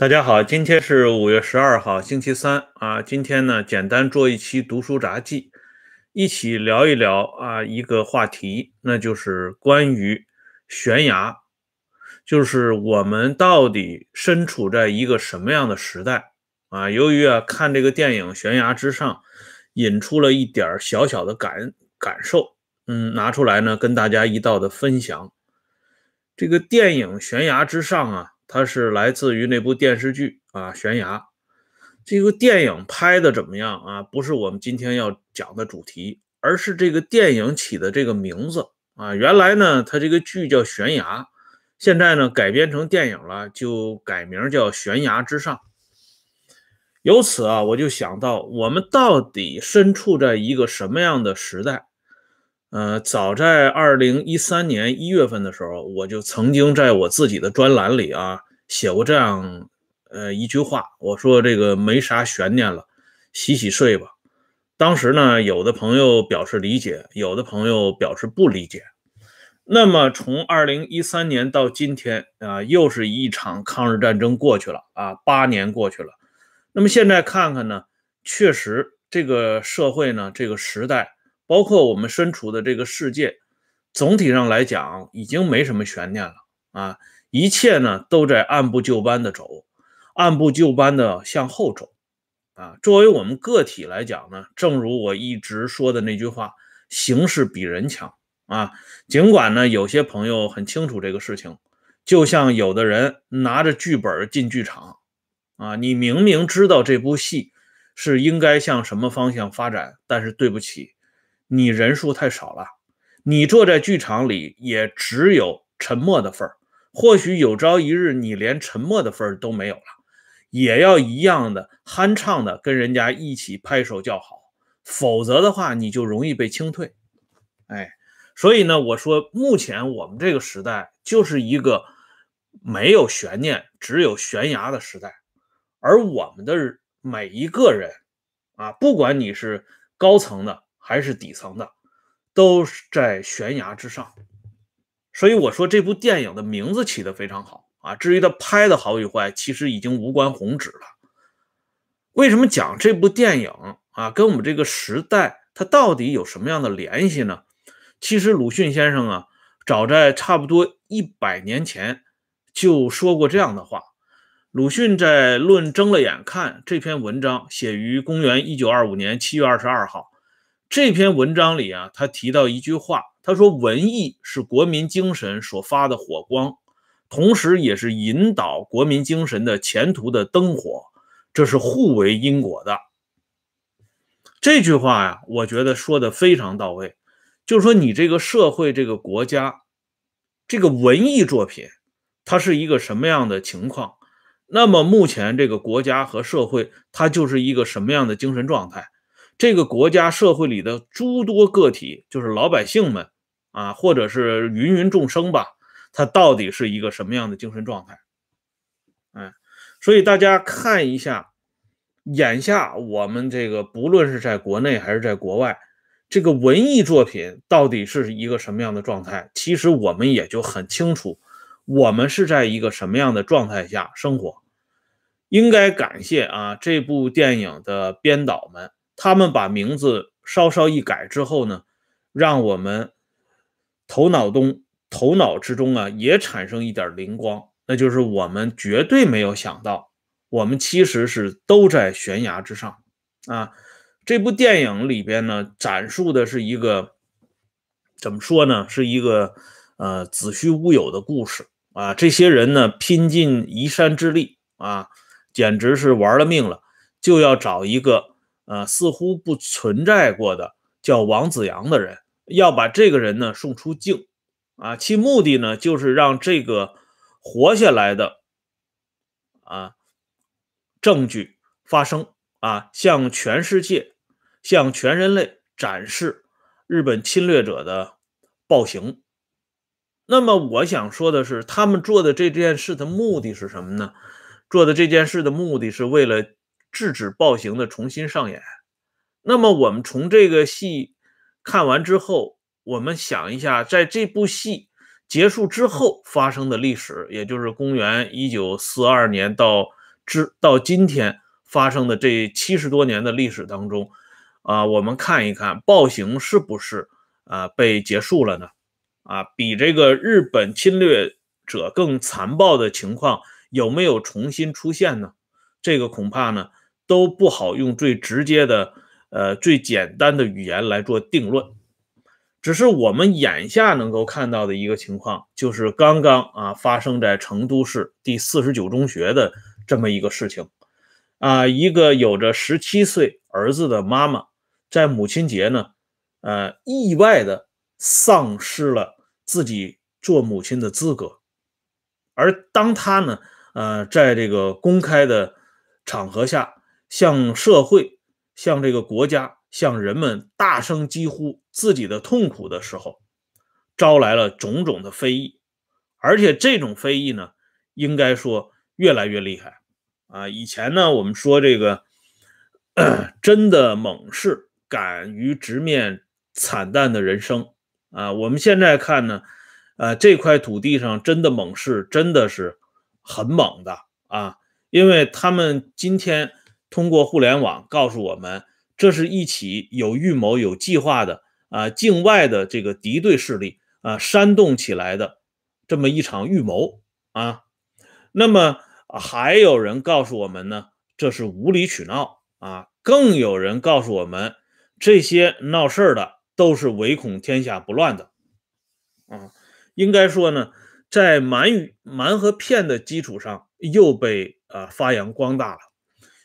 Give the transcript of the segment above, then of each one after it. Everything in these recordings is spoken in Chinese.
大家好，今天是五月十二号，星期三啊。今天呢，简单做一期读书杂记，一起聊一聊啊一个话题，那就是关于悬崖，就是我们到底身处在一个什么样的时代啊？由于啊看这个电影《悬崖之上》，引出了一点小小的感感受，嗯，拿出来呢跟大家一道的分享。这个电影《悬崖之上》啊。它是来自于那部电视剧啊，悬崖。这个电影拍的怎么样啊？不是我们今天要讲的主题，而是这个电影起的这个名字啊。原来呢，它这个剧叫悬崖，现在呢改编成电影了，就改名叫悬崖之上。由此啊，我就想到，我们到底身处在一个什么样的时代？呃，早在二零一三年一月份的时候，我就曾经在我自己的专栏里啊写过这样呃一句话，我说这个没啥悬念了，洗洗睡吧。当时呢，有的朋友表示理解，有的朋友表示不理解。那么从二零一三年到今天啊，又是一场抗日战争过去了啊，八年过去了。那么现在看看呢，确实这个社会呢，这个时代。包括我们身处的这个世界，总体上来讲已经没什么悬念了啊！一切呢都在按部就班的走，按部就班的向后走啊！作为我们个体来讲呢，正如我一直说的那句话：“形势比人强啊！”尽管呢有些朋友很清楚这个事情，就像有的人拿着剧本进剧场啊，你明明知道这部戏是应该向什么方向发展，但是对不起。你人数太少了，你坐在剧场里也只有沉默的份儿。或许有朝一日你连沉默的份儿都没有了，也要一样的酣畅的跟人家一起拍手叫好，否则的话你就容易被清退。哎，所以呢，我说目前我们这个时代就是一个没有悬念、只有悬崖的时代，而我们的每一个人啊，不管你是高层的。还是底层的，都是在悬崖之上，所以我说这部电影的名字起的非常好啊。至于它拍的好与坏，其实已经无关宏旨了。为什么讲这部电影啊，跟我们这个时代它到底有什么样的联系呢？其实鲁迅先生啊，早在差不多一百年前就说过这样的话。鲁迅在《论睁了眼看》这篇文章写于公元一九二五年七月二十二号。这篇文章里啊，他提到一句话，他说：“文艺是国民精神所发的火光，同时也是引导国民精神的前途的灯火，这是互为因果的。”这句话呀，我觉得说的非常到位。就是说，你这个社会、这个国家、这个文艺作品，它是一个什么样的情况？那么目前这个国家和社会，它就是一个什么样的精神状态？这个国家社会里的诸多个体，就是老百姓们啊，或者是芸芸众生吧，他到底是一个什么样的精神状态？哎，所以大家看一下，眼下我们这个不论是在国内还是在国外，这个文艺作品到底是一个什么样的状态？其实我们也就很清楚，我们是在一个什么样的状态下生活。应该感谢啊，这部电影的编导们。他们把名字稍稍一改之后呢，让我们头脑中、头脑之中啊，也产生一点灵光，那就是我们绝对没有想到，我们其实是都在悬崖之上啊。这部电影里边呢，展述的是一个怎么说呢？是一个呃子虚乌有的故事啊。这些人呢，拼尽移山之力啊，简直是玩了命了，就要找一个。呃，似乎不存在过的叫王子阳的人，要把这个人呢送出境，啊，其目的呢就是让这个活下来的啊证据发生啊，向全世界、向全人类展示日本侵略者的暴行。那么我想说的是，他们做的这件事的目的是什么呢？做的这件事的目的是为了。制止暴行的重新上演。那么，我们从这个戏看完之后，我们想一下，在这部戏结束之后发生的历史，也就是公元一九四二年到之到今天发生的这七十多年的历史当中，啊，我们看一看暴行是不是啊被结束了呢？啊，比这个日本侵略者更残暴的情况有没有重新出现呢？这个恐怕呢都不好用最直接的、呃最简单的语言来做定论。只是我们眼下能够看到的一个情况，就是刚刚啊发生在成都市第四十九中学的这么一个事情，啊，一个有着十七岁儿子的妈妈，在母亲节呢，呃，意外的丧失了自己做母亲的资格，而当她呢，呃，在这个公开的场合下，向社会、向这个国家。向人们大声疾呼自己的痛苦的时候，招来了种种的非议，而且这种非议呢，应该说越来越厉害啊！以前呢，我们说这个 真的猛士敢于直面惨淡的人生啊，我们现在看呢，呃，这块土地上真的猛士真的是很猛的啊，因为他们今天通过互联网告诉我们。这是一起有预谋、有计划的啊，境外的这个敌对势力啊煽动起来的这么一场预谋啊。那么还有人告诉我们呢，这是无理取闹啊。更有人告诉我们，这些闹事儿的都是唯恐天下不乱的啊。应该说呢，在瞒与瞒和骗的基础上，又被啊发扬光大了。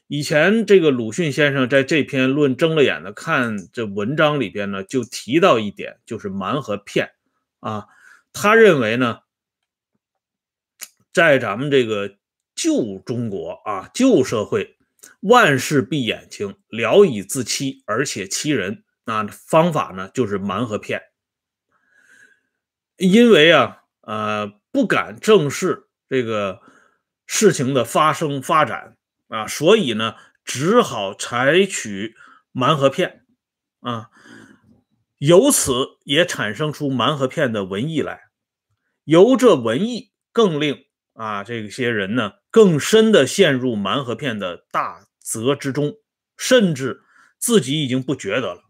以前这个鲁迅先生在这篇《论睁了眼的看》这文章里边呢，就提到一点，就是瞒和骗啊。他认为呢，在咱们这个旧中国啊，旧社会，万事闭眼睛，聊以自欺，而且欺人啊。方法呢，就是瞒和骗。因为啊，呃，不敢正视这个事情的发生发展。啊，所以呢，只好采取瞒和骗，啊，由此也产生出瞒和骗的文艺来，由这文艺更令啊这些人呢更深的陷入瞒和骗的大泽之中，甚至自己已经不觉得了。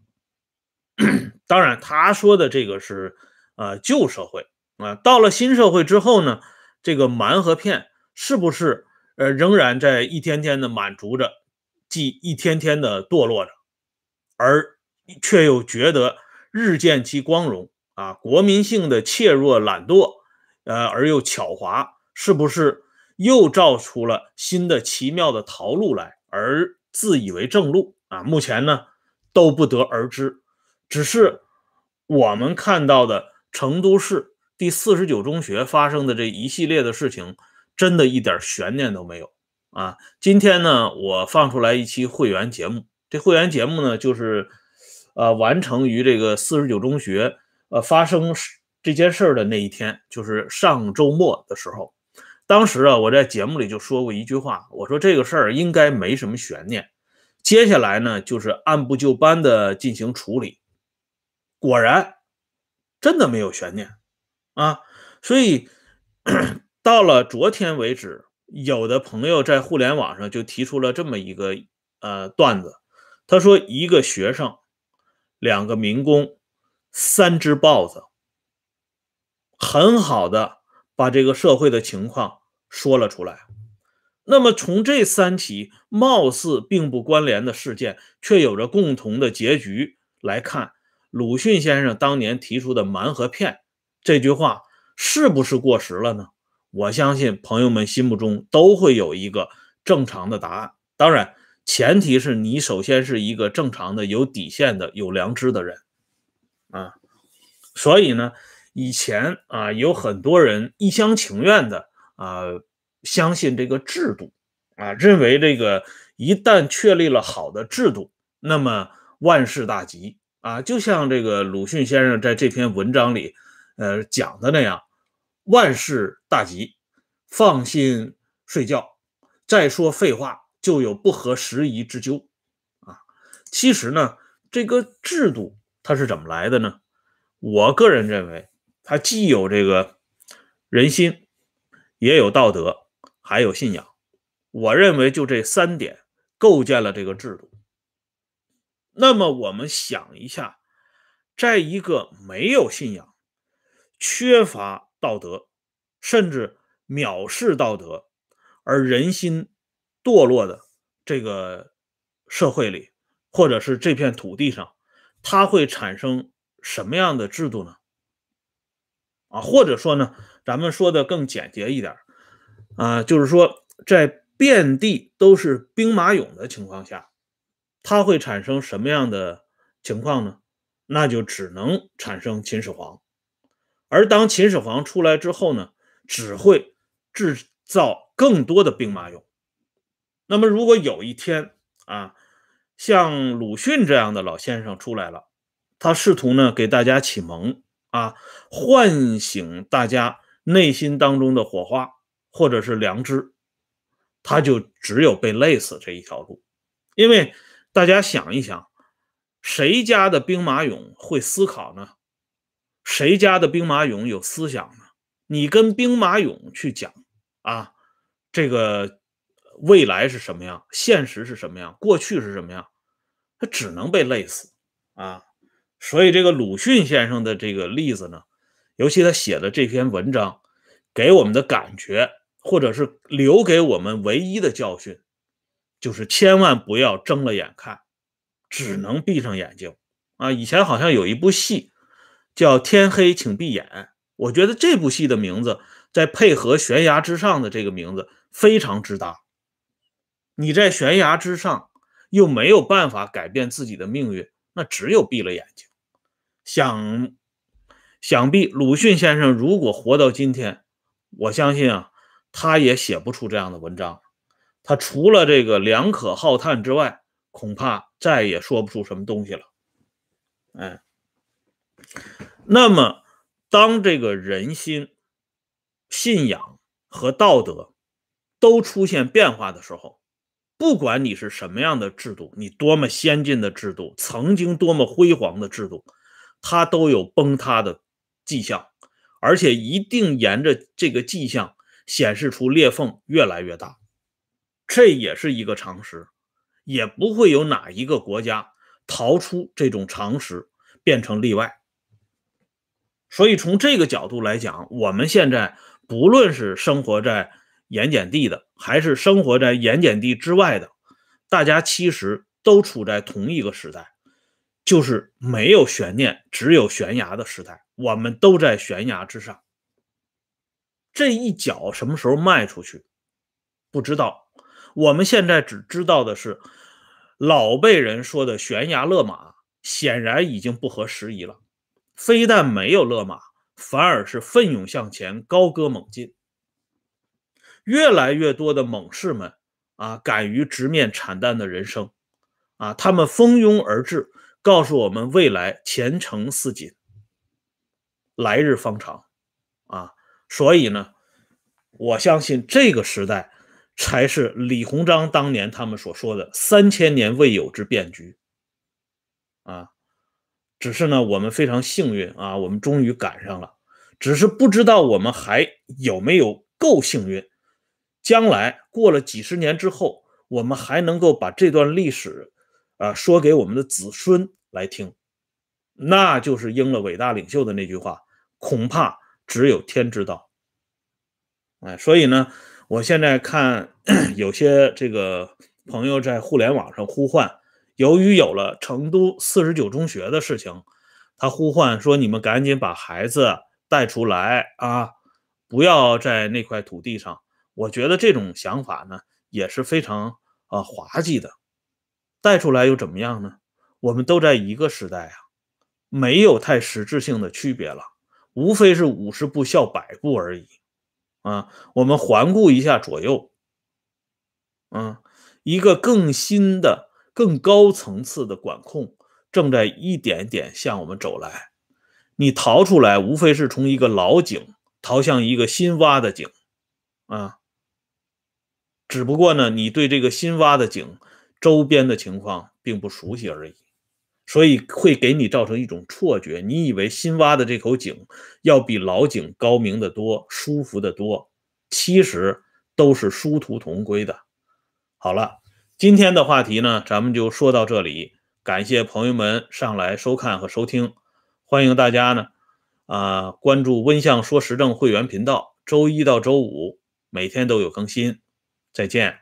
当然，他说的这个是啊旧社会啊，到了新社会之后呢，这个瞒和骗是不是？呃，仍然在一天天的满足着，既一天天的堕落着，而却又觉得日渐其光荣啊！国民性的怯弱懒惰，呃，而又狡猾，是不是又造出了新的奇妙的逃路来，而自以为正路啊？目前呢，都不得而知。只是我们看到的成都市第四十九中学发生的这一系列的事情。真的一点悬念都没有啊！今天呢，我放出来一期会员节目。这会员节目呢，就是呃，完成于这个四十九中学呃发生这件事儿的那一天，就是上周末的时候。当时啊，我在节目里就说过一句话，我说这个事儿应该没什么悬念。接下来呢，就是按部就班的进行处理。果然，真的没有悬念啊！所以。到了昨天为止，有的朋友在互联网上就提出了这么一个呃段子，他说一个学生，两个民工，三只豹子，很好的把这个社会的情况说了出来。那么从这三起貌似并不关联的事件，却有着共同的结局来看，鲁迅先生当年提出的“瞒和骗”这句话是不是过时了呢？我相信朋友们心目中都会有一个正常的答案，当然前提是你首先是一个正常的、有底线的、有良知的人啊。所以呢，以前啊有很多人一厢情愿的啊相信这个制度啊，认为这个一旦确立了好的制度，那么万事大吉啊，就像这个鲁迅先生在这篇文章里呃讲的那样。万事大吉，放心睡觉。再说废话，就有不合时宜之咎啊！其实呢，这个制度它是怎么来的呢？我个人认为，它既有这个人心，也有道德，还有信仰。我认为就这三点构建了这个制度。那么我们想一下，在一个没有信仰、缺乏道德，甚至藐视道德而人心堕落的这个社会里，或者是这片土地上，它会产生什么样的制度呢？啊，或者说呢，咱们说的更简洁一点，啊，就是说在遍地都是兵马俑的情况下。它会产生什么样的情况呢？那就只能产生秦始皇，而当秦始皇出来之后呢，只会制造更多的兵马俑。那么，如果有一天啊，像鲁迅这样的老先生出来了，他试图呢给大家启蒙啊，唤醒大家内心当中的火花或者是良知，他就只有被累死这一条路，因为。大家想一想，谁家的兵马俑会思考呢？谁家的兵马俑有思想呢？你跟兵马俑去讲啊，这个未来是什么样，现实是什么样，过去是什么样，他只能被累死啊。所以这个鲁迅先生的这个例子呢，尤其他写的这篇文章，给我们的感觉，或者是留给我们唯一的教训。就是千万不要睁了眼看，只能闭上眼睛啊！以前好像有一部戏叫《天黑请闭眼》，我觉得这部戏的名字在配合“悬崖之上”的这个名字非常之搭。你在悬崖之上又没有办法改变自己的命运，那只有闭了眼睛。想想必鲁迅先生如果活到今天，我相信啊，他也写不出这样的文章。他除了这个两可浩叹之外，恐怕再也说不出什么东西了。哎，那么当这个人心、信仰和道德都出现变化的时候，不管你是什么样的制度，你多么先进的制度，曾经多么辉煌的制度，它都有崩塌的迹象，而且一定沿着这个迹象显示出裂缝越来越大。这也是一个常识，也不会有哪一个国家逃出这种常识，变成例外。所以从这个角度来讲，我们现在不论是生活在盐碱地的，还是生活在盐碱地之外的，大家其实都处在同一个时代，就是没有悬念，只有悬崖的时代。我们都在悬崖之上，这一脚什么时候迈出去，不知道。我们现在只知道的是，老辈人说的悬崖勒马，显然已经不合时宜了。非但没有勒马，反而是奋勇向前，高歌猛进。越来越多的猛士们啊，敢于直面惨淡的人生，啊，他们蜂拥而至，告诉我们未来前程似锦，来日方长，啊，所以呢，我相信这个时代。才是李鸿章当年他们所说的三千年未有之变局啊！只是呢，我们非常幸运啊，我们终于赶上了。只是不知道我们还有没有够幸运，将来过了几十年之后，我们还能够把这段历史啊说给我们的子孙来听，那就是应了伟大领袖的那句话：恐怕只有天知道。哎，所以呢。我现在看 有些这个朋友在互联网上呼唤，由于有了成都四十九中学的事情，他呼唤说：“你们赶紧把孩子带出来啊，不要在那块土地上。”我觉得这种想法呢也是非常啊滑稽的。带出来又怎么样呢？我们都在一个时代啊，没有太实质性的区别了，无非是五十步笑百步而已。啊，我们环顾一下左右，嗯，一个更新的、更高层次的管控正在一点点向我们走来。你逃出来，无非是从一个老井逃向一个新挖的井，啊，只不过呢，你对这个新挖的井周边的情况并不熟悉而已。所以会给你造成一种错觉，你以为新挖的这口井要比老井高明的多、舒服的多，其实都是殊途同归的。好了，今天的话题呢，咱们就说到这里。感谢朋友们上来收看和收听，欢迎大家呢啊关注温相说时政会员频道，周一到周五每天都有更新。再见。